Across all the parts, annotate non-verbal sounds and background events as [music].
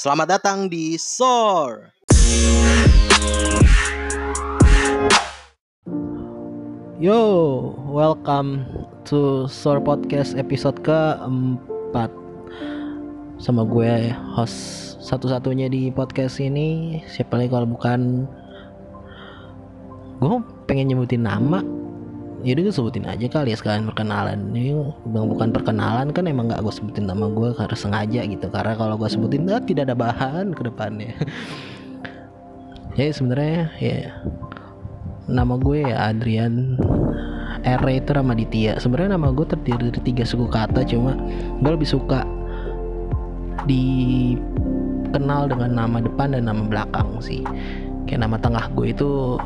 Selamat datang di SOR. Yo, welcome to SOR Podcast episode keempat. Sama gue host satu-satunya di podcast ini. Siapa lagi kalau bukan? Gue pengen nyebutin nama Jadi gue sebutin aja kali ya sekalian perkenalan. Ini bukan perkenalan kan emang gak gue sebutin nama gue karena sengaja gitu. Karena kalau gue sebutin nah, tidak ada bahan ke depannya. [laughs] Ya sebenarnya ya nama gue ya Adrian R. Itu Ramaditya. Sebenarnya nama gue terdiri dari tiga suku kata cuma gue lebih suka dikenal dengan nama depan dan nama belakang sih. Kayak nama tengah gue itu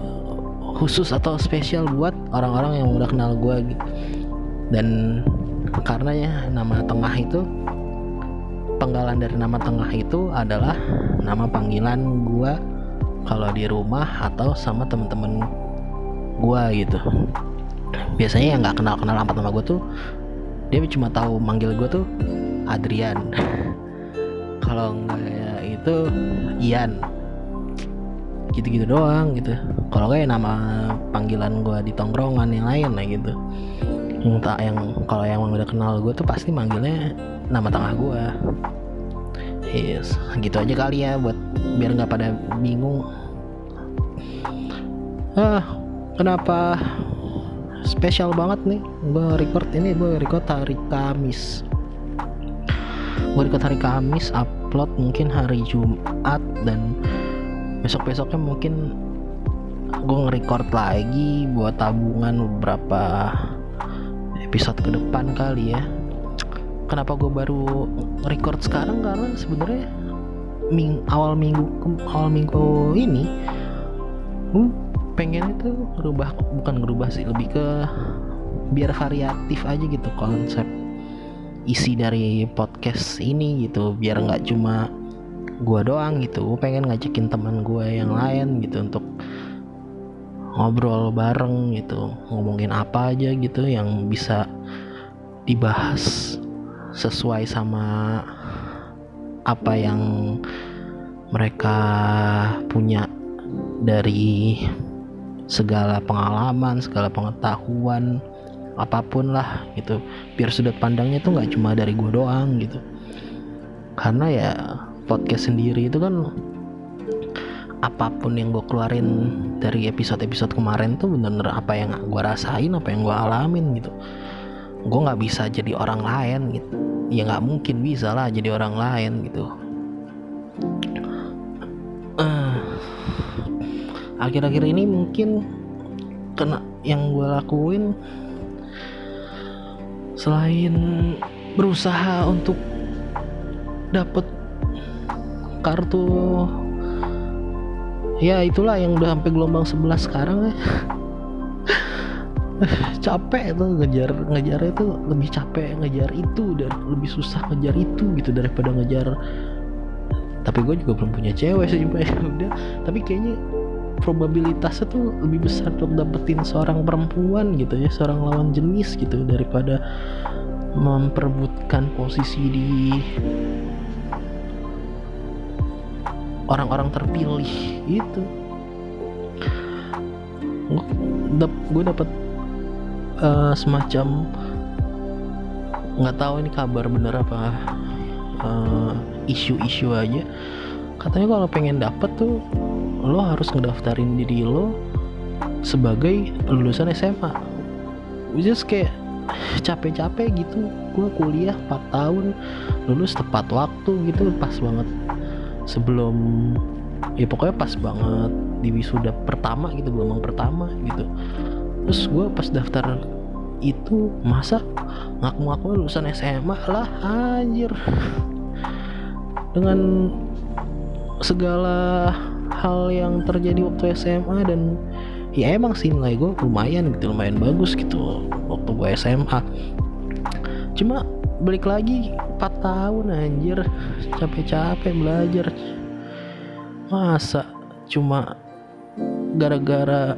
khusus atau spesial buat orang-orang yang udah kenal gue gitu. Dan karena ya nama tengah itu penggalan dari nama tengah itu adalah nama panggilan gue kalau di rumah atau sama temen-temen gua gitu. Biasanya yang nggak kenal kenal amat sama gue tuh dia cuma tahu manggil gue tuh Adrian. [laughs] Kalau nggak itu Ian gitu-gitu doang gitu. Kalau kayak nama panggilan gue di tongkrongan yang lain lah gitu. Tak yang kalau yang udah kenal gue tuh pasti manggilnya nama tengah gue yes gitu aja kali ya buat biar nggak pada bingung. Ah kenapa spesial banget nih gue record ini gue record hari Kamis. Gue record hari Kamis upload mungkin hari Jumat dan besok besoknya mungkin gue nge-record lagi buat tabungan beberapa episode ke depan kali ya. Kenapa gue baru record sekarang? Karena sebenarnya ming awal minggu awal minggu ini gue pengen itu ngerubah bukan ngerubah sih lebih ke biar variatif aja gitu konsep isi dari podcast ini gitu. Biar nggak cuma gua doang gitu gue pengen ngajakin teman gue yang lain gitu untuk ngobrol bareng gitu ngomongin apa aja gitu yang bisa dibahas sesuai sama apa yang mereka punya dari segala pengalaman, segala pengetahuan, apa pun lah gitu. Biar sudut pandangnya tuh nggak cuma dari gue doang gitu. Karena ya podcast sendiri itu kan apa pun yang gue keluarin dari episode-episode kemarin tuh bener-bener apa yang gue rasain, apa yang gue alamin gitu. Gue nggak bisa jadi orang lain gitu. Ya nggak mungkin bisa lah jadi orang lain gitu. Uh, akhir-akhir ini mungkin kena yang gue lakuin selain berusaha untuk dapet kartu ya itulah yang udah sampai gelombang 11 sekarang ya. [laughs] Capek tuh ngejar ngejar itu lebih capek ngejar itu dan lebih susah ngejar itu gitu daripada ngejar. Tapi gue juga belum punya cewek sih [laughs] udah. Tapi kayaknya probabilitasnya tuh lebih besar untuk dapetin seorang perempuan gitu ya seorang lawan jenis gitu daripada memperebutkan posisi di orang-orang terpilih itu gue dapet uh, semacam nggak tahu ini kabar bener apa isu-isu uh, aja. Katanya kalau pengen dapet tuh lo harus ngedaftarin diri lo sebagai lulusan SMA which kayak capek-capek gitu. Gue kuliah 4 tahun lulus tepat waktu gitu pas banget sebelum ya pokoknya pas banget di wisuda pertama gitu gelombang pertama gitu. Terus gue pas daftar itu masa ngaku-ngaku lulusan SMA lah anjir. Dengan segala hal yang terjadi waktu SMA dan ya emang sih nilai gue lumayan gitu lumayan bagus gitu waktu gue SMA cuma balik lagi 4 tahun anjir. Capek-capek belajar. Masa cuma gara-gara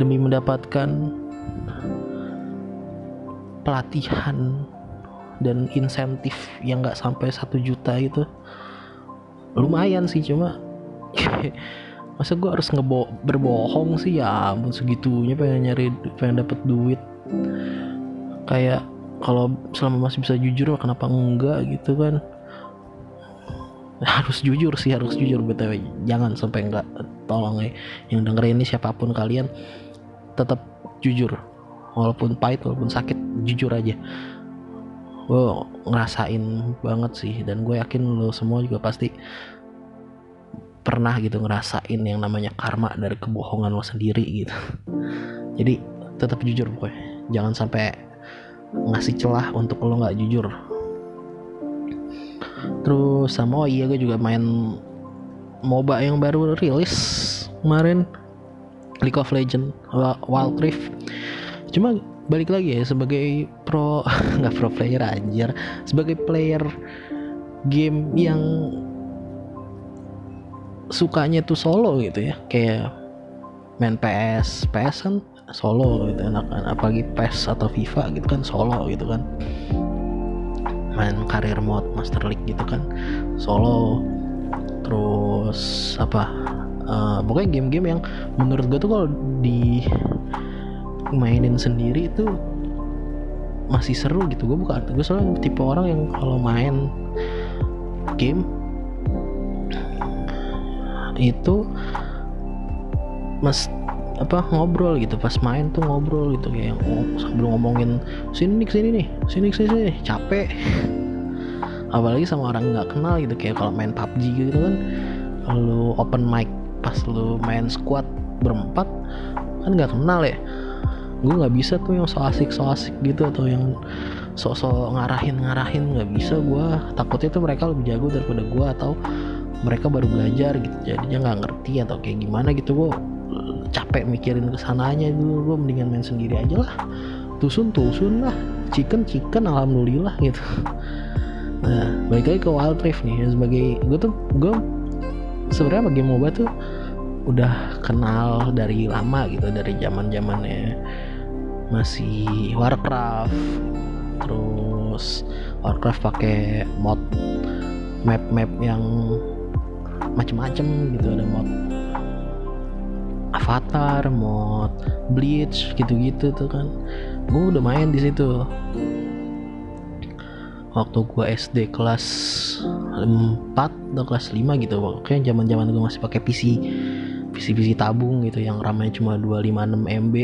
demi mendapatkan pelatihan dan insentif yang nggak sampai satu juta itu lumayan sih cuma [laughs] masa gue harus ngebo berbohong sih? Ya ampun segitunya pengen nyari pengen dapet duit. Kayak kalau selama masih bisa jujur kenapa enggak gitu kan? [laughs] Harus jujur sih harus jujur. Btw jangan sampai enggak. Tolong ya yang dengerin ini siapa pun kalian tetap jujur. Walaupun pahit walaupun sakit jujur aja. Gue ngerasain banget sih dan gue yakin lo semua juga pasti pernah gitu ngerasain yang namanya karma dari kebohongan lo sendiri gitu. [laughs] Jadi tetap jujur boy jangan sampai ngasih celah untuk lo nggak jujur. Terus sama oh iya gue juga main MOBA yang baru rilis kemarin. League of Legends Wild Rift. Cuma balik lagi ya sebagai pro [laughs] nggak pro player aja sebagai player game yang sukanya tuh solo gitu ya. Kayak main PS PS kan solo gitu enak kan apalagi PS atau FIFA gitu kan solo gitu kan. Main karir mode Master League gitu kan solo. Terus apa uh, pokoknya game-game yang menurut gue tuh kalau di mainin sendiri itu masih seru gitu. Gue bukan gue soalnya tipe orang yang kalau main game itu mas apa ngobrol gitu pas main tuh ngobrol gitu kayak oh, sambil ngomongin sini nih sini nih sini sini sini capek. [laughs] Apalagi sama orang nggak kenal gitu kayak kalau main PUBG gitu kan kalau open mic pas lu main squad berempat kan nggak kenal ya. Gue nggak bisa tuh yang so asik so asik gitu atau yang sok-sok ngarahin ngarahin nggak bisa gue takutnya tuh mereka lebih jago daripada gue atau mereka baru belajar gitu jadinya nggak ngerti atau kayak gimana gitu gue capek mikirin ke sananya dulu gue mendingan main sendiri aja lah. Tusun tusun lah chicken chicken alhamdulillah gitu. Nah balik lagi ke Wild Rift nih sebagai gue tuh gue sebenarnya bagi MOBA tuh udah kenal dari lama gitu dari zaman zamannya masih Warcraft terus Warcraft pakai mod map-map yang macem-macem gitu ada mod Avatar, mod Bleach gitu-gitu tuh kan. Gue udah main di situ. Waktu gue SD kelas 4 atau kelas 5 gitu pokoknya zaman zaman gue masih pakai PC PC PC tabung gitu yang ramai cuma 256 MB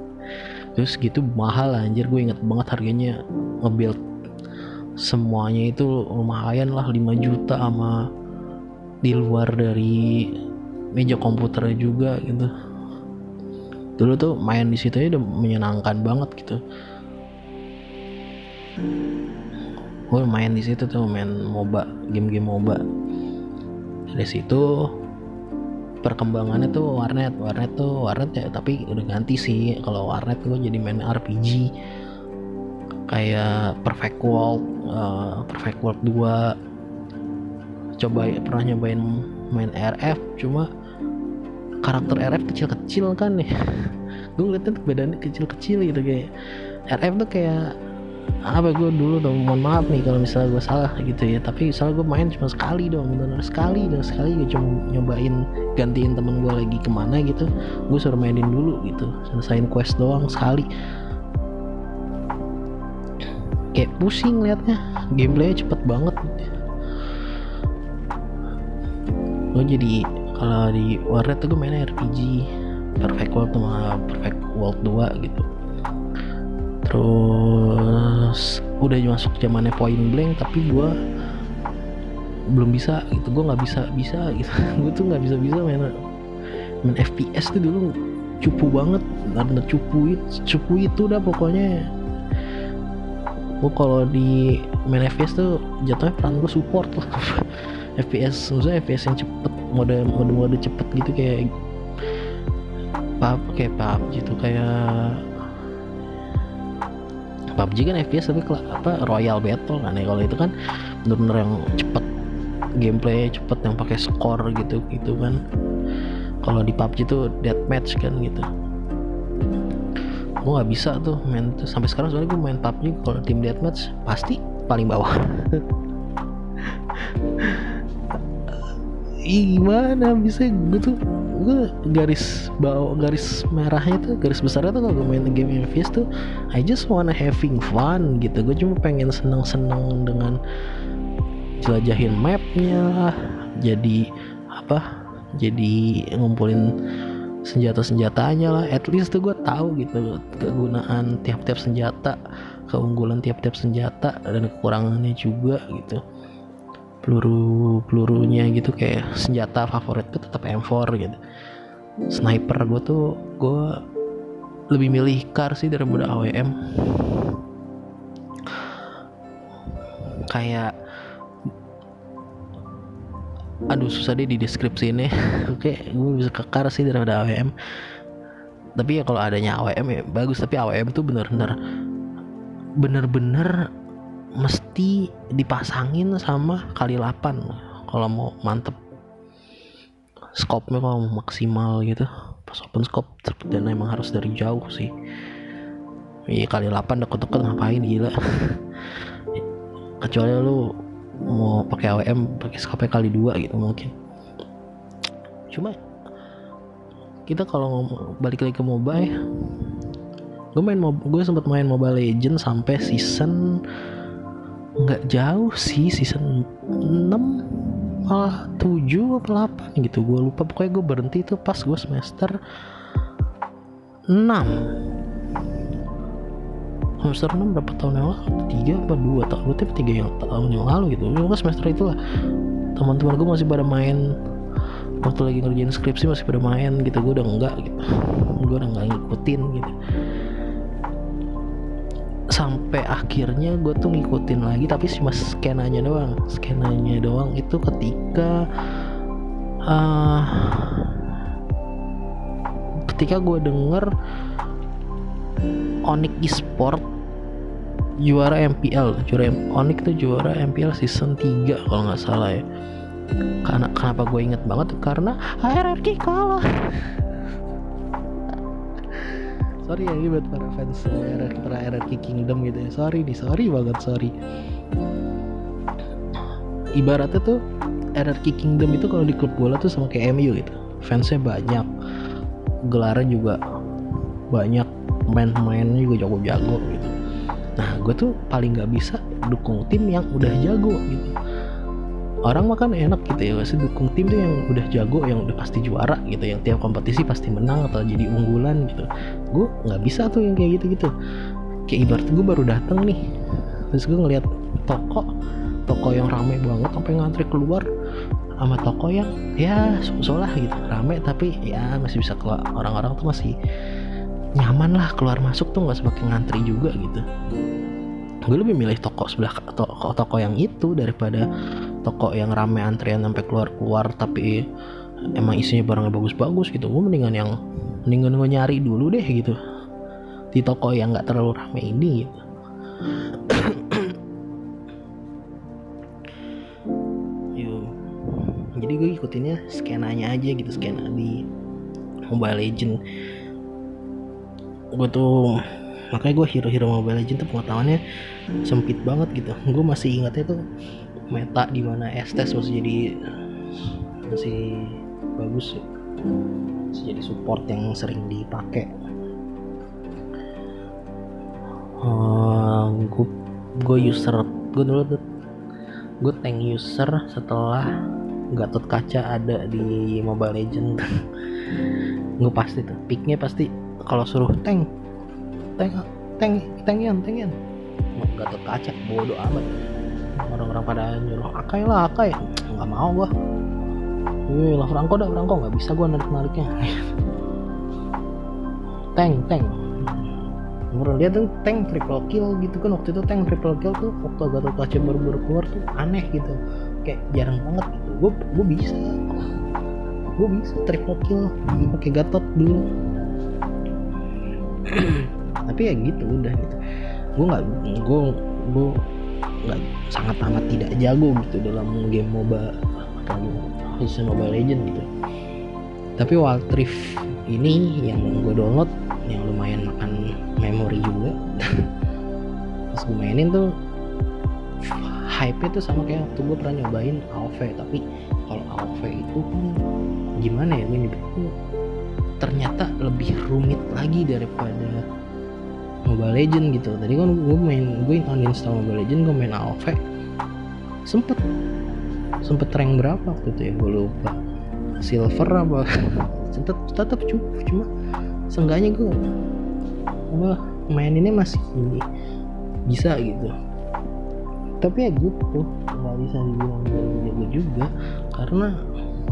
[laughs] terus gitu mahal anjir gue inget banget harganya. Ngebuild semuanya itu lumayan lah 5 juta sama di luar dari meja komputernya juga gitu. Dulu tuh main di situ udah menyenangkan banget gitu. Gue main di situ tuh main moba game-game moba. Dari situ perkembangannya tuh warnet warnet tuh warnet ya tapi udah ganti sih. Kalau warnet tuh jadi main RPG kayak Perfect World uh, Perfect World 2 coba pernah nyobain main RF cuma karakter RF kecil-kecil kan nih. [laughs] Gue ngeliatnya badannya kecil-kecil gitu kayak RF tuh kayak apa gue dulu dong mohon maaf nih kalau misalnya gue salah gitu ya. Tapi misalnya gue main cuma sekali dong bener sekali dan sekali gue cuma nyobain gantiin temen gue lagi ke mana gitu. Gue suruh mainin dulu gitu selesain quest doang sekali. Kayak pusing liatnya gameplaynya cepet banget. Gue jadi kalau di warnet tuh gue mainnya RPG Perfect World sama Perfect World 2 gitu. Terus udah masuk zamannya point blank tapi gue belum bisa gitu. Gue nggak bisa bisa gitu. [laughs] Gue tuh nggak bisa bisa main main FPS tuh dulu. Cupu banget karena cupu itu cupu itu udah pokoknya. Gue kalau di main FPS tuh jatuhnya peran gue support lah. [laughs] FPS maksudnya FPS yang cepet mode mode mode cepet gitu kayak pub kayak pub gitu kayak PUBG kan FPS tapi apa Royal Battle kan ya. Kalau itu kan bener-bener yang cepet gameplay cepet yang pakai skor gitu gitu kan. Kalau di PUBG tuh deathmatch kan gitu. Gue nggak bisa tuh main sampai sekarang soalnya gue main PUBG kalau tim deathmatch pasti paling bawah [laughs] Ih, gimana? Bisa gue tuh gue garis bawah garis merahnya tuh garis besarnya tuh kalau gue main game MVS tuh I just wanna having fun gitu. Gue cuma pengen seneng-seneng dengan jelajahin mapnya jadi apa jadi ngumpulin senjata-senjatanya lah. At least tuh gue tahu gitu kegunaan tiap-tiap senjata keunggulan tiap-tiap senjata dan kekurangannya juga gitu peluru pelurunya gitu kayak senjata favorit gue tetap M4 gitu. Sniper gue tuh gue lebih milih car sih daripada AWM kayak aduh susah deh di deskripsi ini [laughs] oke gue bisa ke car sih daripada AWM tapi ya kalau adanya AWM ya bagus tapi AWM tuh bener-bener bener-bener mesti dipasangin sama kali 8 kalau mau mantep. Scope-nya kalau mau maksimal gitu. Pas open scope dan emang harus dari jauh sih. Iya kali 8 deket-deket ngapain gila. Kecuali lu mau pakai AWM pakai scope kali dua gitu mungkin. Cuma kita kalau ngomong balik lagi ke mobile gue main gue sempat main Mobile Legend sampai season nggak jauh sih season 6 malah 7 atau 8 gitu. Gue lupa pokoknya gue berhenti tuh pas gue semester 6 semester 6 berapa tahun yang lalu? 3 apa 2 tahun gue 3 yang tahun yang lalu gitu. Gue semester itu lah teman-teman gue masih pada main. Waktu lagi ngerjain skripsi masih pada main gitu. Gue udah enggak gitu. Gue udah enggak ngikutin gitu sampai akhirnya gue tuh ngikutin lagi tapi cuma skenanya doang. Skenanya doang itu ketika uh, ketika gue denger Onyx Esport juara MPL juara Onyx tuh juara MPL season 3 kalau nggak salah ya. Karena kenapa gue inget banget? Karena HRRQ kalah sorry ya ini buat para fans RRQ, para RRQ Kingdom gitu ya. Sorry nih sorry banget sorry. Ibaratnya tuh RRQ Kingdom itu kalau di klub bola tuh sama kayak MU gitu. Fansnya banyak. Gelaran juga banyak. Main-mainnya juga jago-jago gitu. Nah gue tuh paling nggak bisa dukung tim yang udah jago gitu orang makan enak gitu ya pasti dukung tim tuh yang udah jago yang udah pasti juara gitu yang tiap kompetisi pasti menang atau jadi unggulan gitu. Gue nggak bisa tuh yang kayak gitu gitu kayak ibarat gue baru datang nih terus gue ngeliat toko toko yang rame banget sampai ngantri keluar sama toko yang ya so lah gitu rame tapi ya masih bisa keluar orang-orang tuh masih nyaman lah keluar masuk tuh nggak semakin ngantri juga gitu. Gue lebih milih toko sebelah toko toko yang itu daripada toko yang rame antrian sampai keluar keluar tapi emang isinya barangnya bagus-bagus gitu. Gue mendingan yang mendingan gue nyari dulu deh gitu. Di toko yang nggak terlalu rame ini gitu. [coughs] Jadi gue ikutinnya skenanya aja gitu skena di Mobile Legend. Gue tuh makanya gue hero-hero Mobile Legend tuh pengetahuannya sempit banget gitu. Gue masih ingatnya tuh meta di mana Estes masih jadi masih bagus ya. masih jadi support yang sering dipakai. Uh, gue gue user gue dulu tuh gue tank user setelah Gatot Kaca ada di Mobile Legend [laughs] gue pasti tuh picknya pasti kalau suruh tank tank tank tankian tankian Gatot Kaca bodoh amat orang-orang pada nyuruh akai lah akai. Nggak mau gua. Wih lah Franco dah Franco. Nggak bisa gua narik nariknya. [laughs] Tank tank menurut dia tuh tank triple kill gitu kan. Waktu itu tank triple kill tuh waktu Gatot Kaca baru baru keluar tuh aneh gitu. Kayak jarang banget gitu. Gue gue bisa. Gue bisa triple kill pakai Gatot dulu. [clears throat] Tapi ya gitu udah gitu. Gue nggak gue gue nggak sangat amat tidak jago gitu dalam game MOBA khususnya Mobile Legend gitu. Tapi Wild Rift ini yang gue download yang lumayan makan memori juga. [laughs] Terus gue mainin tuh hype itu sama kayak waktu gue pernah nyobain AoV tapi kalau AoV itu kan gimana ya nyebutnya ternyata lebih rumit lagi daripada Mobile Legend gitu. Tadi kan gue main gue uninstall Mobile Legend gue main AoV sempet. Sempet rank berapa waktu itu ya? Gue lupa. Silver apa? [laughs] Tetap tetap cukup cuma seenggaknya gue apa maininnya masih bisa gitu. Tapi ya gitu nggak bisa dibilang jago juga karena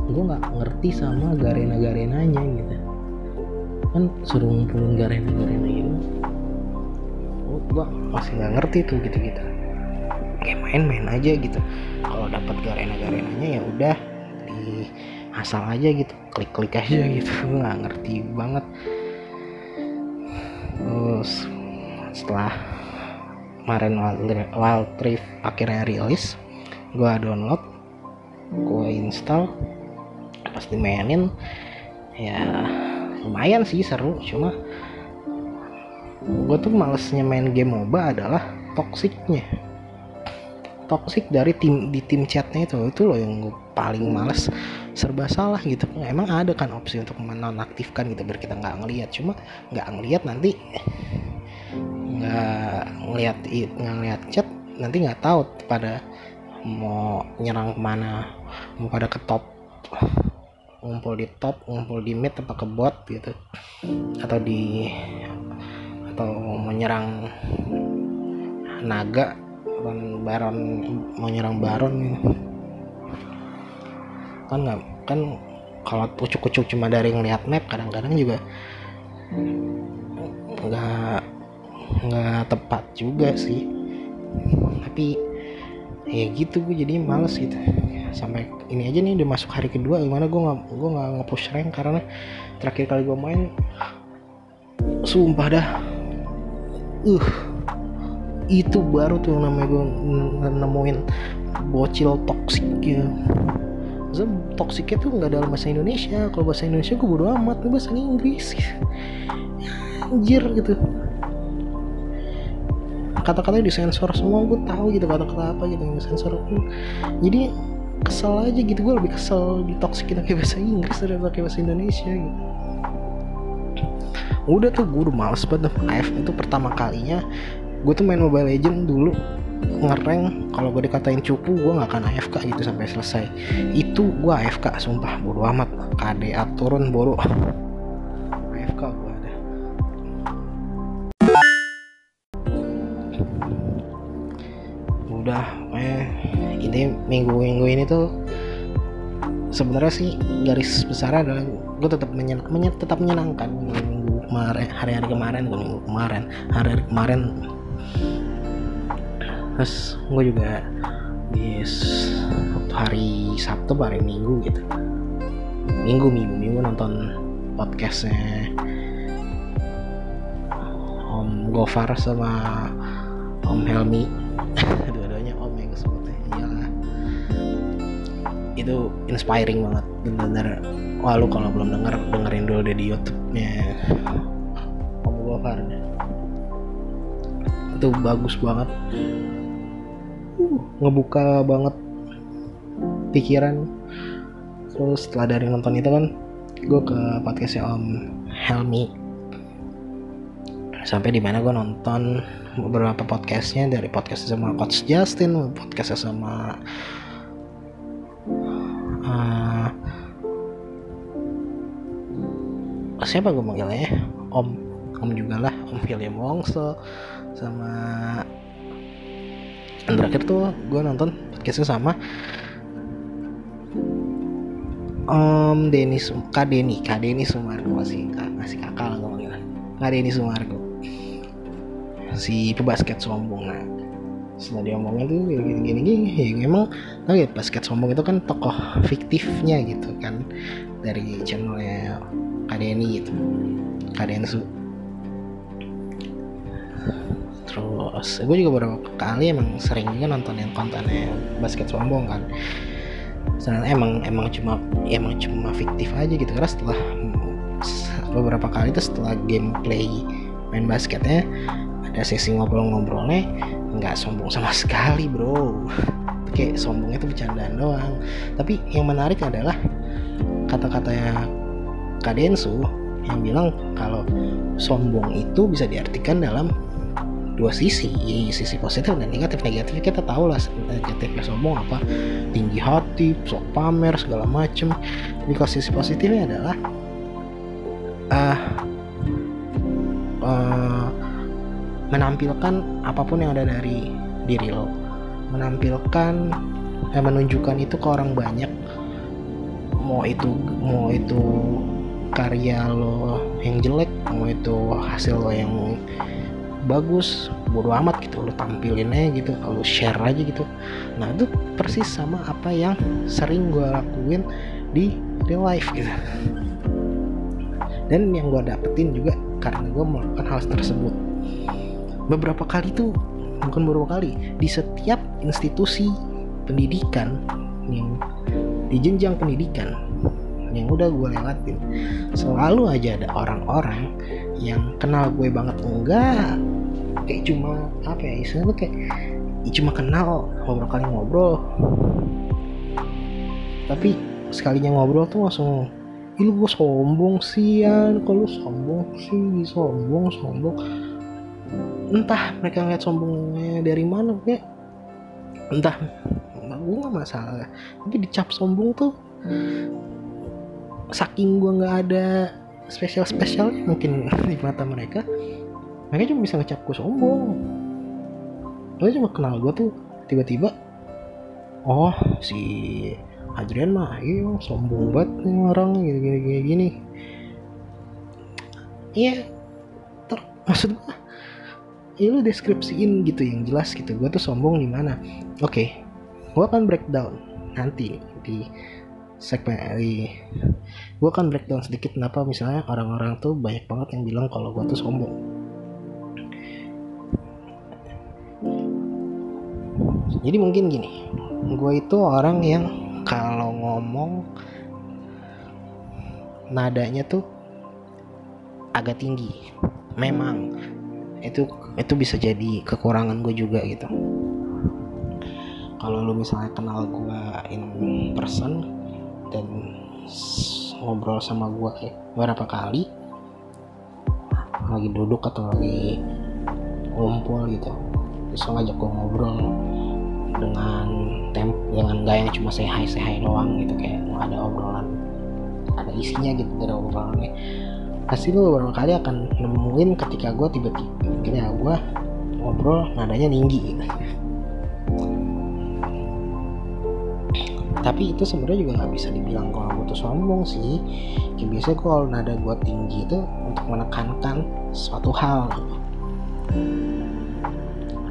gue nggak ngerti sama garena garenanya gitu. Kan suruh ngumpulin garena garena gitu gue masih nggak ngerti tuh gitu gitu kayak main-main aja gitu. Kalau dapat garena garenanya ya udah di asal aja gitu. Klik-klik aja gitu. Gue nggak ngerti banget. Terus setelah kemarin Wild Rift akhirnya rilis gue download gue install pas dimainin ya lumayan sih seru. Cuma gue tuh malesnya main game MOBA adalah toksiknya. Toksik dari tim di tim chatnya itu itu loh yang gue paling males. Serba salah gitu. Emang ada kan opsi untuk menonaktifkan gitu biar kita nggak ngelihat cuma nggak ngelihat nanti nggak ngelihat ngelihat chat nanti nggak tahu pada mau nyerang ke mana. Mau pada ke top ngumpul di top ngumpul di mid apa ke bot gitu. Atau di atau menyerang naga baron baron mau nyerang baron gitu. kan nggak kan kalau pucuk-pucuk cuma dari ngeliat map kadang-kadang juga nggak nggak tepat juga sih. Tapi ya gitu gue jadi males gitu. Sampai ini aja nih udah masuk hari kedua gimana gue nggak gue nggak ngepush rank karena terakhir kali gue main sumpah dah uh itu baru tuh namanya gue nemuin bocil toksik ya. Maksudnya toksiknya tuh nggak dalam bahasa Indonesia. Kalau bahasa Indonesia gue bodo amat bahasa Inggris. Anjir gitu. Kata-katanya disensor semua gue tahu gitu kata-kata apa gitu yang disensor. Jadi kesel aja gitu. Gue lebih kesel di toxic kita kayak bahasa Inggris daripada pakai bahasa Indonesia gitu udah tuh gue udah males banget AF itu pertama kalinya gue tuh main Mobile Legend dulu ngereng kalau gue dikatain cupu gue nggak akan AFK gitu sampai selesai. Itu gue AFK sumpah bodo amat. KDA turun bodo AFK gue ada. Udah eh ini minggu-minggu ini tuh sebenarnya sih garis besar adalah gue tetap menyen, menyen, tetap menyenangkan kemarin hari-hari kemarin gue minggu kemarin hari-hari kemarin. Terus gue juga di waktu hari Sabtu hari Minggu gitu. Minggu minggu minggu nonton podcastnya Om Gofar sama Om Helmi. [laughs] Dua-duanya Om yang sebutnya. Iyalah. Itu inspiring banget bener-bener. Wah lu kalau belum denger dengerin dulu deh di YouTube-nya itu bagus banget. Uh, ngebuka banget pikiran. Terus setelah dari nonton itu kan gue ke podcastnya Om Helmi. Sampai di mana gue nonton beberapa podcastnya dari podcast sama Coach Justin podcastnya sama uh, siapa gue manggilnya ya? Om Om juga lah Om William Wongso sama yang terakhir tuh gue nonton podcastnya sama. Om Denis Kak Deni Kak Deni Sumargo masih masih kakak lah gue Kak Deni Sumargo si pebasket sombong nah setelah diomongin tuh gini gini gini ya emang tau ya basket sombong itu kan tokoh fiktifnya gitu kan dari channelnya Kak Deni gitu. Kak Densu terus gue juga beberapa kali emang sering juga nontonin kontennya basket sombong kan. Sebenarnya emang emang cuma emang cuma fiktif aja gitu. Karena setelah beberapa kali itu setelah gameplay main basketnya ada sesi ngobrol-ngobrolnya nggak sombong sama [laughs] sekali bro. Kayak sombong itu bercandaan doang. Tapi yang menarik adalah kata-katanya Kak Densu yang bilang kalau sombong itu bisa diartikan dalam dua sisi. Sisi positif dan negatif. Negatif kita tahu lah negatifnya sombong apa tinggi hati sok pamer segala macem. Tapi kalau sisi positifnya adalah uh, uh, menampilkan apa pun yang ada dari diri lo. Menampilkan eh, menunjukkan itu ke orang banyak. Mau itu mau itu karya lo yang jelek mau itu hasil lo yang bagus bodo amat gitu lo tampilin aja gitu kalau share aja gitu. Nah itu persis sama apa yang sering gue lakuin di real life gitu. Dan yang gue dapetin juga karena gue melakukan hal tersebut. Beberapa kali tuh bukan beberapa kali di setiap institusi pendidikan yang di jenjang pendidikan yang udah gue lewatin selalu aja ada orang-orang yang kenal gue banget. Enggak kayak cuma apa ya istilahnya kayak ya cuma kenal ngobrol kali ngobrol. Tapi sekalinya ngobrol tuh langsung Ih gue sombong sih ya kalau sombong sih? Sombong sombong. Entah mereka ngeliat sombongnya dari mana kayak entah gue gak masalah. Tapi dicap sombong tuh saking gue nggak ada spesial spesial mungkin [laughs] di mata mereka mereka cuma bisa ngecap gue sombong. Mereka cuma kenal gue tuh tiba-tiba oh si Adrian mah iya sombong banget nih orang gini gini gini gini. Iya ter maksud gue ya lu deskripsiin gitu yang jelas gitu gue tuh sombong di mana. Oke okay. gue akan breakdown nanti di segmen di gue akan breakdown sedikit kenapa misalnya orang-orang tuh banyak banget yang bilang kalau gue tuh sombong jadi mungkin gini gue itu orang yang kalau ngomong nadanya tuh agak tinggi. Memang. Itu itu bisa jadi kekurangan gue juga gitu. Kalau lu misalnya kenal gue in person dan ngobrol sama gue eh, beberapa kali lagi duduk atau lagi ngumpul gitu bisa ngajak gue ngobrol dengan tem dengan gaya cuma say hi say hi doang gitu kayak ada obrolan ada isinya gitu dari obrolannya pasti lu kali akan nemuin ketika gue tiba-tiba kayaknya gue ngobrol nadanya tinggi gitu. tapi itu sebenarnya juga nggak bisa dibilang kalau gue tuh sombong sih kayak biasanya kalau nada gue tinggi itu untuk menekankan suatu hal gitu.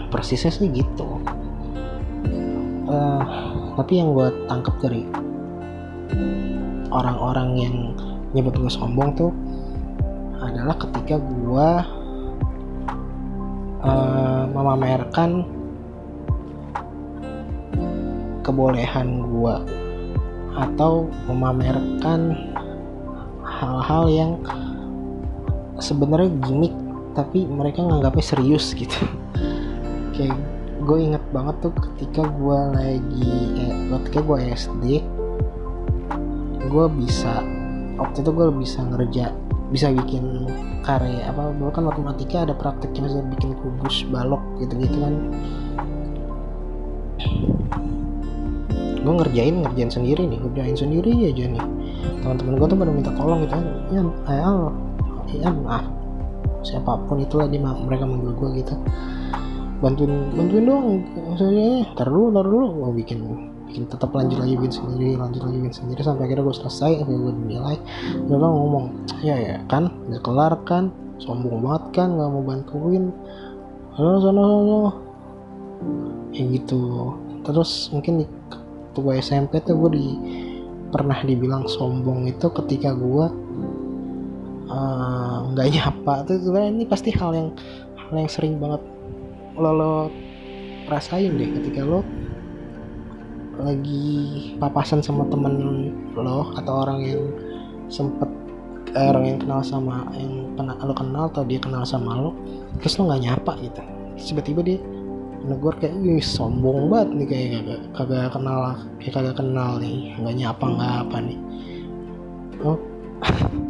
persisnya sih gitu uh, tapi yang gue tangkap dari orang-orang yang nyebut gue sombong tuh adalah ketika gue uh, memamerkan kebolehan gue atau memamerkan hal-hal yang sebenarnya gimmick tapi mereka nganggapnya serius gitu. [laughs] Kayak gue inget banget tuh ketika gue lagi eh, ketika gue SD gue bisa waktu itu gue bisa ngerja bisa bikin karya apa dulu kan matematika ada prakteknya bisa bikin kubus balok gitu gitu kan. Gue ngerjain ngerjain sendiri nih ngerjain sendiri aja nih. Teman-teman gue tuh pada minta tolong gitu kan ya ayah ya maaf siapa pun itulah dia mereka manggil gue gitu bantuin bantuin dong saya taruh dulu taruh dulu. Gue bikin bikin tetap lanjut lagi bikin sendiri lanjut lagi bikin sendiri sampai akhirnya gue selesai akhirnya gue dinilai dia ngomong ya ya kan udah kelar kan sombong banget kan nggak mau bantuin. Halo sana sana ya gitu. Terus mungkin di gue SMP tuh gue di pernah dibilang sombong itu ketika gue nggak uh, nyapa. Tuh sebenarnya ini pasti hal yang hal yang sering banget lo lo rasain deh ketika lo lagi papasan sama temen lo atau orang yang sempet eh, orang yang kenal sama yang pernah lo kenal atau dia kenal sama lo terus lo nggak nyapa gitu. Tiba-tiba dia negor kayak ih sombong banget nih kayak kagak kagak kenal kayak kagak kenal nih nggak nyapa nggak apa nih. Oh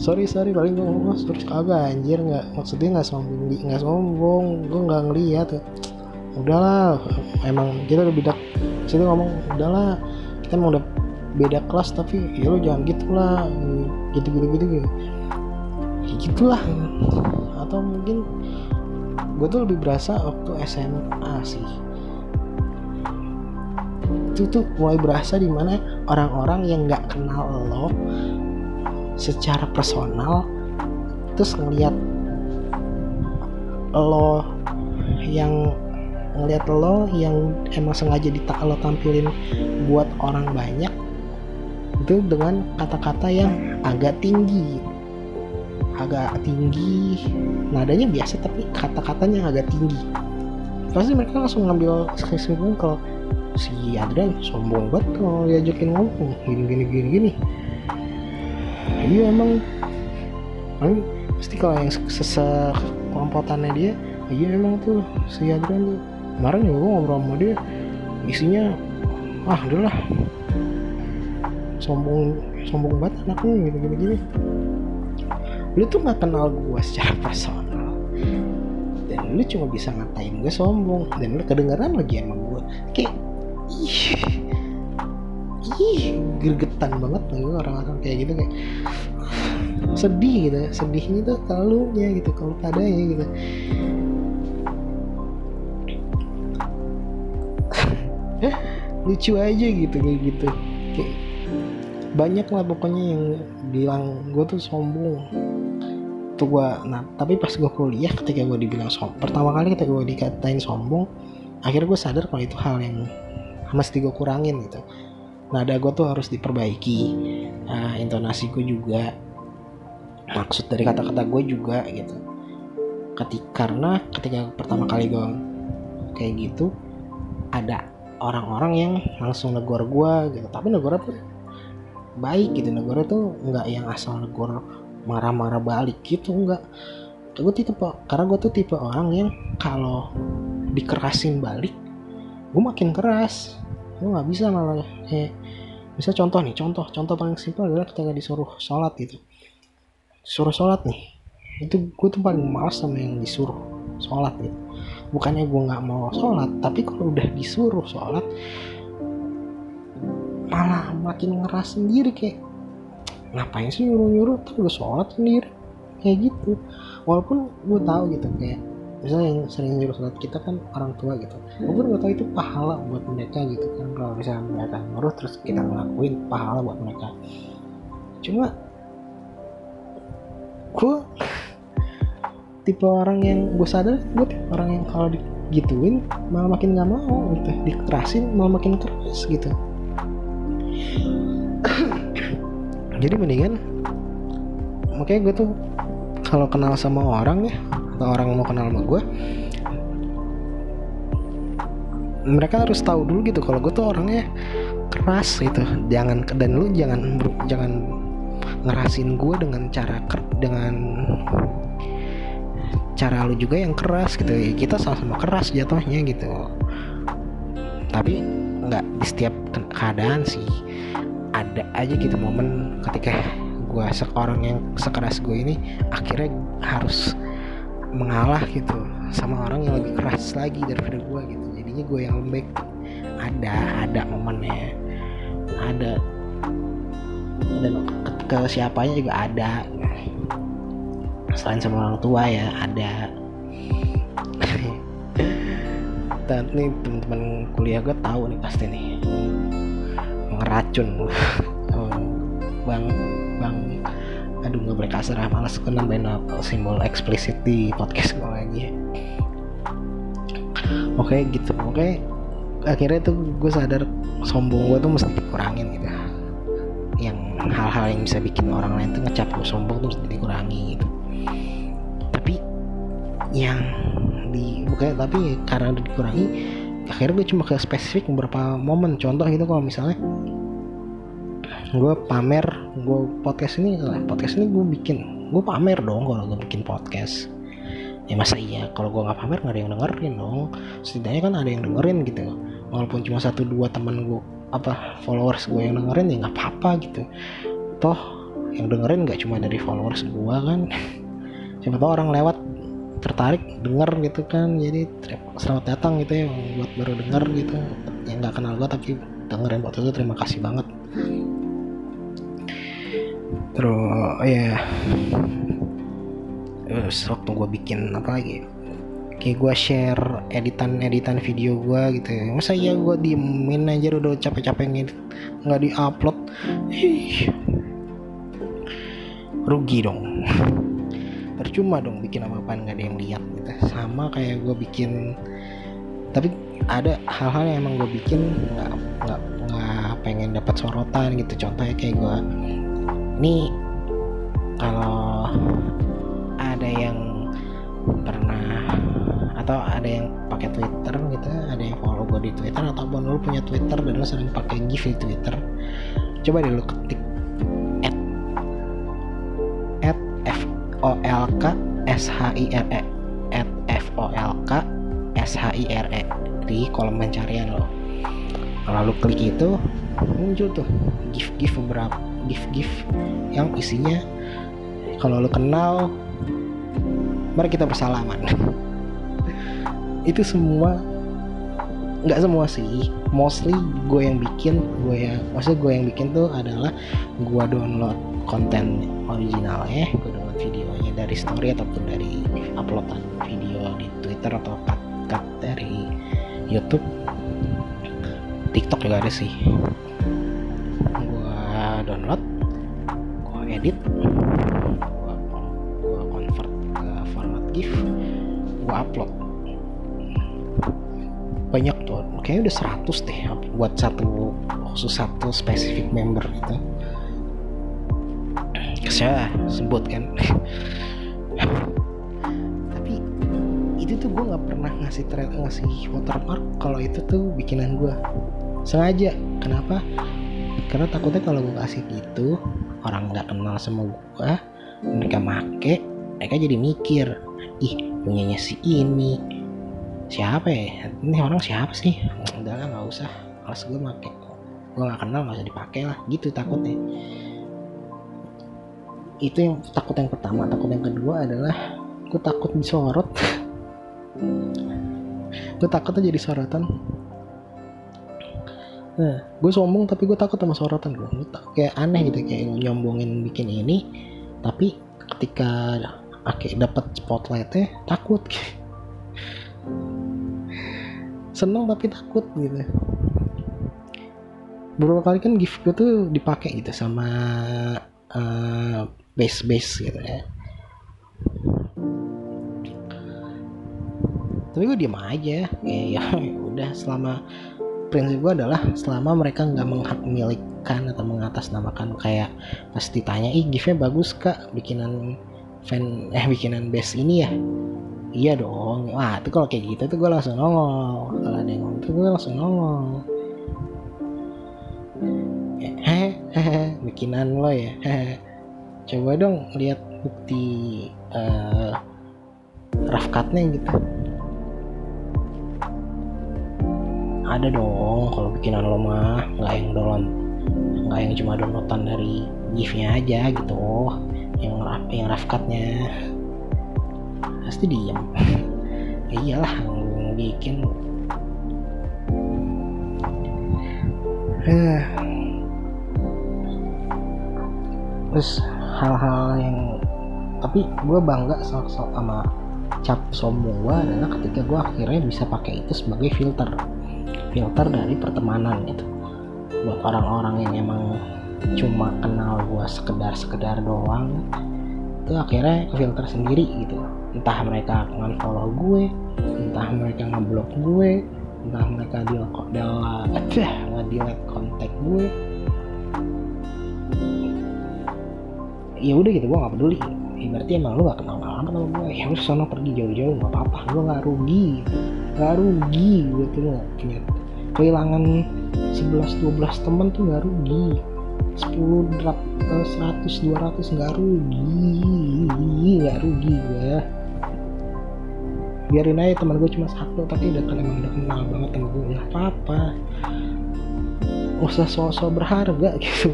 sorry sorry paling gue ngomong sorry kagak anjir? Nggak maksudnya nggak sombong nggak sombong. Gue nggak ngeliat. Udahlah emang kita udah beda situ ngomong udahlah kita emang udah beda kelas tapi ya lo jangan gitulah gitu gitu gitu gitu ya gitulah. Atau mungkin gue tuh lebih berasa waktu SMA sih. Itu tuh mulai berasa di mana orang-orang yang nggak kenal lo secara personal terus ngelihat lo yang ngelihat lo yang emang sengaja ditak lo tampilin buat orang banyak itu dengan kata-kata yang agak tinggi. Agak tinggi nadanya biasa tapi kata-katanya agak tinggi. Pasti mereka langsung ngambil kesimpulan kalau si Adrian sombong banget kalau diajakin ngomong gini gini gini gini iya emang. Paling pasti kalau yang sesek kelompotannya dia iya emang tuh si Adrian tuh. Kemarin ya gue ngobrol sama dia isinya ah udahlah. Sombong sombong banget anaknya gitu gini gini lu tuh nggak kenal gue secara personal. Dan lu cuma bisa ngatain gue sombong dan lu kedengeran lagi emang gue kayak ih ih gergetan banget lagi orang-orang kayak gitu kayak sedih gitu sedihnya tuh terlalu ya gitu kalau [laughs] padanya gitu. Lucu aja gitu kayak gitu. Kayak banyak lah pokoknya yang bilang gue tuh sombong. Tuh gue nah tapi pas gue kuliah ketika gue dibilang sombong pertama kali ketika gue dikatain sombong akhirnya gue sadar kalau itu hal yang mesti gue kurangin gitu nada gue tuh harus diperbaiki. Nah, intonasi gue juga maksud dari kata-kata gue juga gitu. Ketika karena ketika pertama kali gue kayak gitu ada orang-orang yang langsung negor gue gitu. Tapi negor tuh baik gitu negor tuh nggak yang asal negor marah-marah balik gitu nggak. Gue tipe karena gue tuh tipe orang yang kalau dikerasin balik gue makin keras. Gue nggak bisa malah kayak bisa contoh nih contoh contoh paling simpel adalah ketika disuruh sholat gitu. Suruh sholat nih itu gue tuh paling males sama yang disuruh sholat gitu. Bukannya gue nggak mau sholat tapi kalau udah disuruh sholat malah makin ngeras sendiri kayak ngapain sih nyuruh nyuruh tapi gue sholat sendiri. Kayak gitu. Walaupun gue tahu gitu kayak misalnya yang sering nyuruh sholat kita kan orang tua gitu. Walaupun gue tahu itu pahala buat mereka gitu kan. Kalau misalnya mereka nyuruh terus kita ngelakuin pahala buat mereka. Cuma gue tipe orang yang gue sadar gue tipe orang yang kalau digituin malah makin nggak mau gitu. Dikerasin malah makin keras gitu. Jadi mendingan makanya gue tuh kalau kenal sama orang ya atau orang mau kenal sama gue mereka harus tahu dulu gitu kalau gue tuh orangnya keras gitu. Jangan dan lu jangan jangan ngerasin gue dengan cara dengan cara lu juga yang keras gitu. Ya kita sama-sama keras jatuhnya gitu. Tapi nggak di setiap keadaan sih. Ada aja gitu momen ketika gue seorang yang sekeras gue ini akhirnya harus mengalah gitu sama orang yang lebih keras lagi daripada gue gitu. Jadinya gue yang lembek. Ada ada momennya. Ada dan ke, ke siapanya juga ada. Selain sama orang tua ya ada. [laughs] Dan nih teman-teman kuliah gue tahu nih pasti nih. Ngeracun. [laughs] Bang bang aduh nggak boleh kasar ah malas gue nambahin simbol eksplisit di podcast gue lagi. Oke gitu. Oke akhirnya tuh gue sadar sombong gue tuh mesti dikurangin gitu. Yang hal-hal yang bisa bikin orang lain tuh ngecap gue sombong tuh mesti dikurangi gitu. Tapi yang di bukan tapi karena dikurangi akhirnya gue cuma ke spesifik beberapa momen. Contoh gitu kalau misalnya gue pamer gue podcast ini podcast ini gue bikin. Gue pamer dong kalau gue bikin podcast. Ya masa iya kalau gue nggak pamer nggak ada yang dengerin dong. Setidaknya kan ada yang dengerin gitu. Walaupun cuma satu dua teman gue apa followers gue yang dengerin ya nggak apa-apa gitu. Toh yang dengerin nggak cuma dari followers gue kan. [laughs] Siapa tahu orang lewat tertarik denger gitu kan. Jadi selamat datang gitu ya buat baru denger gitu. Yang nggak kenal gue tapi dengerin waktu itu terima kasih banget terus ya terus waktu gue bikin apa lagi? Kayak gue share editan-editan video gue gitu ya. Masa iya gue diemin aja udah capek-capek ngedit nggak diupload? Ih. Rugi dong. Percuma dong bikin apa apa nggak ada yang lihat gitu. Sama kayak gue bikin tapi ada hal-hal yang emang gue bikin nggak nggak nggak pengen dapat sorotan gitu. Contohnya kayak gue ini kalau ada yang pernah atau ada yang pakai Twitter gitu ada yang follow gue di Twitter ataupun lu punya Twitter dan lu sering pakai GIF di Twitter coba deh lu ketik at at f o l k s h i r e at f o l k s h i r e di kolom pencarian lo. Kalau lu klik itu muncul tuh gif gif beberapa gif gif yang isinya kalau lu kenal mari kita bersalaman. [laughs] Itu semua nggak semua sih. Mostly gue yang bikin gue yang maksud gue yang bikin tuh adalah gue download konten originalnya gue download videonya dari story ataupun dari uploadan video di Twitter atau cut cut dari YouTube. TikTok juga ada sih download gue edit gue convert ke format GIF gue upload. Banyak tuh kayaknya udah 100 deh buat satu khusus satu spesifik member gitu. Saya sebut kan. Tapi itu tuh gue nggak pernah ngasih thread ngasih watermark kalau itu tuh bikinan gue sengaja kenapa karena takutnya kalau gue kasih gitu orang nggak kenal sama gue mereka make mereka jadi mikir ih punyanya si ini. Siapa ya? Ini orang siapa sih? Udah lah nggak usah. Males gue make. Gue nggak kenal nggak usah dipakai lah. Gitu takutnya. Itu yang takut yang pertama. Takut yang kedua adalah gue takut disorot. [laughs] Gue takutnya jadi sorotan nah gue sombong tapi gue takut sama sorotan gue kayak aneh gitu kayak nyombongin bikin ini tapi ketika akhir dapat spotlightnya takut. [laughs] Seneng tapi takut gitu. Beberapa kali kan gift gue tuh dipakai gitu sama uh, base base gitu ya. Tapi gue diem aja kayak [laughs] ya udah selama prinsip gue adalah selama mereka nggak menghakmilikan atau mengatasnamakan kayak pas ditanya ih giftnya bagus kak bikinan fan eh bikinan base ini ya? Iya dong. Wah itu kalau kayak gitu tuh gue langsung nongol. Kalau ada yang ngomong tuh gue langsung nongol. Hehehe bikinan lo ya coba dong lihat bukti uh, rough cutnya gitu ada dong kalau bikinan lo mah nggak yang download nggak yang cuma downloadan dari gifnya aja gitu yang rough yang cutnya pasti diem. [laughs] Ya iyalah yang bikin. Terus hal-hal yang tapi gue bangga sama, sama cap sombong gue adalah ketika gue akhirnya bisa pakai itu sebagai filter filter dari pertemanan gitu. Buat orang-orang yang emang cuma kenal gue sekedar sekedar doang itu akhirnya filter sendiri gitu. Entah mereka follow gue entah mereka ngeblok gue entah mereka aja [laughs] ngedelete kontak gue. Ya udah gitu gue nggak peduli. Ya, berarti emang lu gak kenal lama sama gue ya lu sana pergi jauh-jauh nggak apa-apa. Gue nggak rugi nggak rugi gue tuh nggak punya kehilangan 11-12 temen tuh nggak rugi. 10 drap, 100 200 nggak rugi. Nggak rugi gue biarin aja teman gue cuma satu tapi udah kan emang udah kenal banget sama gue nggak apa-apa. Gak usah sosok berharga [laughs] gitu.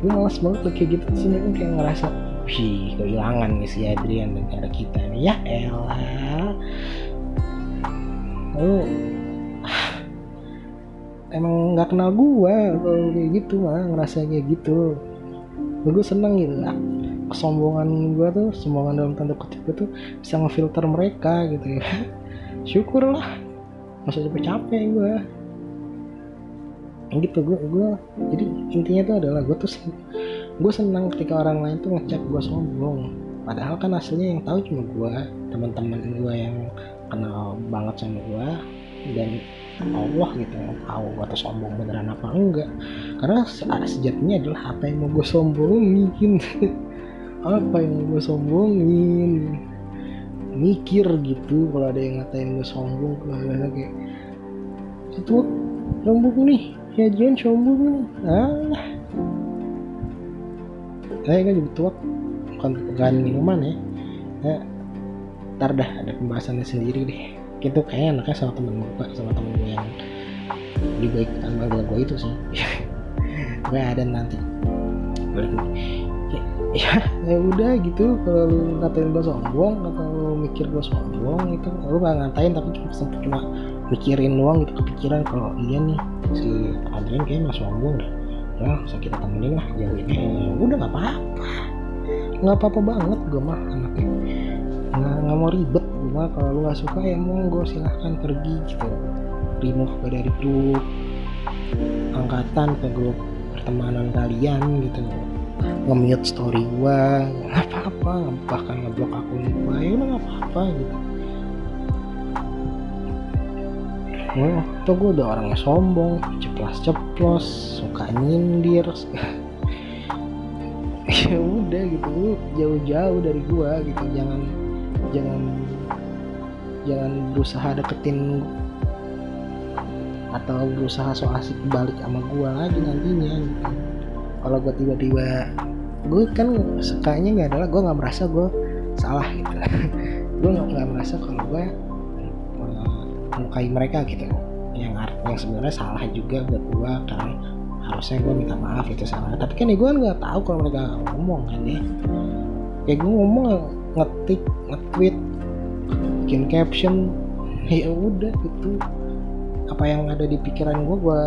Gue malas banget kayak gitu. Sih kan kayak ngerasa wih kehilangan nih si Adrian negara kita nih. Ya elah lu emang nggak kenal gue kalau kayak gitu mah. Ngerasa kayak gitu. Gue seneng gitu lah kesombongan gue tuh kesombongan dalam tanda kutip gue tuh bisa ngefilter mereka gitu ya. [laughs] Syukur lah masa capek-capek gue gitu gue gue jadi intinya tuh adalah gue tuh gue senang ketika orang lain tuh ngecap gue sombong. Padahal kan aslinya yang tahu cuma gue teman-teman gue yang kenal banget sama gue dan Allah gitu yang tahu gue tuh sombong beneran apa enggak. Karena sejatinya adalah apa yang mau gue sombongin. [laughs] Apa yang mau gue sombongin? Mikir gitu kalau ada yang ngatain gue sombong kayak kayak itu sombong nih ya jangan sombong nih. Ah. Saya kan jadi tua bukan pegangan minuman ya. Ya ntar dah ada pembahasannya sendiri deh. Itu kayak anaknya sama temen gue sama temen gue yang juga ikutan manggil gue itu sih. [laughs] Gue ada nanti. Ya, ya, [laughs] ya udah gitu. Kalau lu ngatain gue sombong atau lu mikir gue sombong itu lu gak ngatain tapi cuma cuma mikirin doang gitu kepikiran kalau iya nih si Adrian kayaknya masih sombong deh. Ya usah kita temenin lah jauhin. Ya udah nggak apa-apa. Nggak apa-apa banget gue mah anaknya nggak mau ribet gue kalau lu nggak suka ya monggo silahkan pergi gitu. Remove gue dari grup angkatan ke grup pertemanan kalian gitu. Nge-mute story gue nggak apa-apa bahkan ngeblok akun gue ya udah nggak apa-apa gitu. Wah, tuh gue udah orangnya sombong, ceplos-ceplos, suka nyindir. [laughs] ya udah gitu, jauh-jauh dari gua gitu, jangan jangan jangan berusaha deketin atau berusaha so asik balik sama gua lagi nantinya gitu. Kalau gua tiba-tiba gue kan sukanya nggak adalah gue nggak merasa gue salah gitu. [laughs] Gue nggak merasa kalau gue melukai mereka gitu. Yang yang sebenarnya salah juga buat gue karena harusnya gue minta maaf itu salah. Tapi kan ya gue nggak tahu kalau mereka ngomong kan ya. Kayak gue ngomong ngetik nge-tweet bikin caption ya udah itu apa yang ada di pikiran gue gue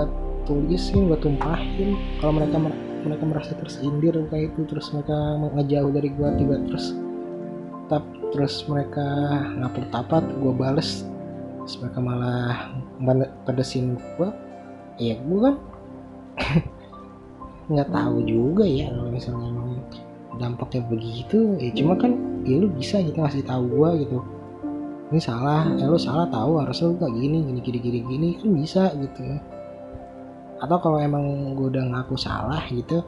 tulisin gue tumpahin. Kalau mereka mereka merasa tersindir kayak itu terus mereka ngejauh dari gue tiba terus tap terus mereka ngapur tapat gue bales. Terus mereka malah pedesin gue ya gue kan? [laughs] Nggak tahu juga ya kalau misalnya dampaknya begitu ya cuma kan ya lu bisa gitu ngasih tahu gue gitu. Ini salah ya lu salah tahu harusnya lu kayak gini gini gini gini gini kan bisa gitu. Atau kalau emang gue udah ngaku salah gitu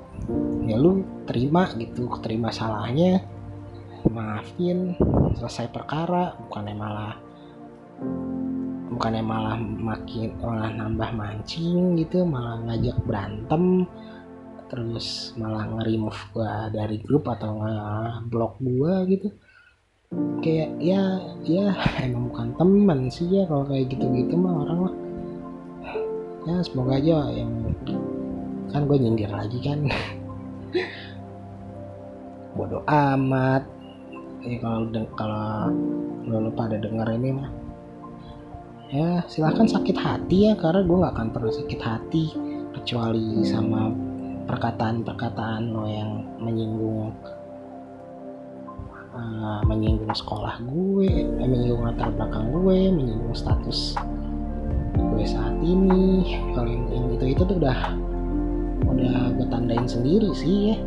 ya lu terima gitu terima salahnya maafin selesai perkara bukannya malah bukannya malah makin malah nambah mancing gitu malah ngajak berantem terus malah nge-remove gua dari grup atau nge-block gua gitu. Kayak ya ya [laughs] emang bukan teman sih ya kalau kayak gitu-gitu mah orang lah. Ya semoga aja yang kan gue nyindir lagi kan. [laughs] Bodoh amat. Ya kalau kalau lo pada denger ini mah. Ya silahkan sakit hati ya karena gue nggak akan pernah sakit hati kecuali sama perkataan-perkataan lo yang menyinggung uh, menyinggung sekolah gue eh, menyinggung latar belakang gue menyinggung status gue saat ini. Kalau yang, yang itu itu tuh udah udah gue tandain sendiri sih ya.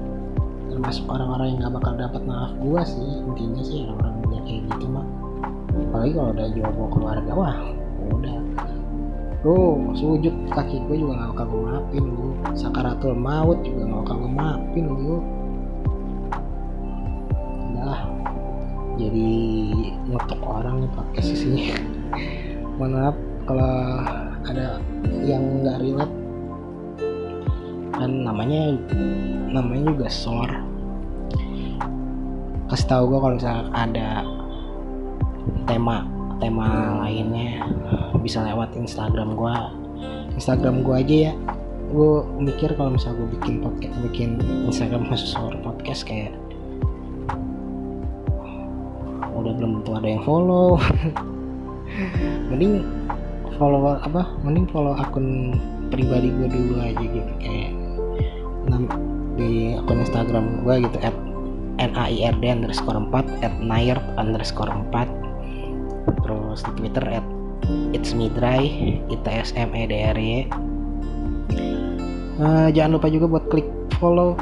Termasuk orang-orang yang gak bakal dapat maaf gue sih intinya sih orang yang kayak gitu mah. Apalagi kalau udah jowo keluarga wah lu sujud kaki gue juga gak bakal gue maafin lu. Sakaratul maut juga gak bakal gue maafin lu. Udah jadi ngotok orang nih pakai sisinya [laughs] mohon maaf kalau ada yang nggak relate. Kan namanya namanya juga sor kasih tahu gue kalau misalnya ada tema tema lainnya bisa lewat Instagram gua. Instagram gua aja ya. Gue mikir kalau misalnya gue bikin podcast bikin Instagram khusus podcast kayak udah belum tentu ada yang follow. [laughs] Mending follow apa? Mending follow akun pribadi gue dulu aja gitu kayak di akun Instagram gue gitu at naird underscore 4 at nair underscore 4 di Twitter at it's me dry itsm e Eh, jangan lupa juga buat klik follow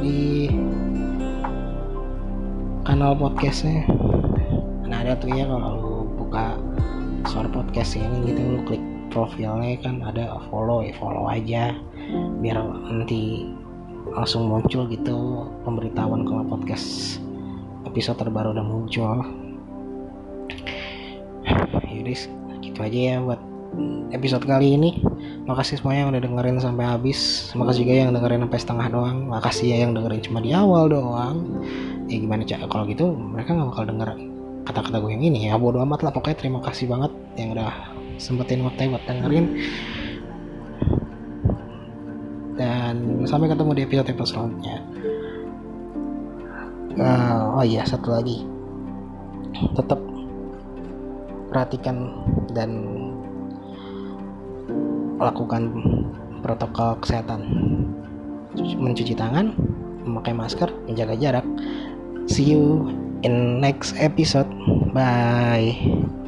di kanal podcastnya. Nah ada tuh ya kalau lu buka suara podcast ini gitu lu klik profilnya kan ada follow ya follow aja. Biar nanti langsung muncul gitu pemberitahuan kalau podcast episode terbaru udah muncul yaudah gitu aja ya buat episode kali ini. Makasih semuanya yang udah dengerin sampai habis. Makasih juga yang dengerin sampai setengah doang. Makasih ya yang dengerin cuma di awal doang. Ya gimana cak kalau gitu mereka nggak bakal denger kata-kata gue yang ini ya. Bodo amat lah pokoknya terima kasih banget yang udah sempetin waktu buat dengerin. Dan sampai ketemu di episode episode selanjutnya. Eh, oh iya satu lagi. Tetap perhatikan dan lakukan protokol kesehatan. Mencuci tangan memakai masker menjaga jarak. See you in next episode. Bye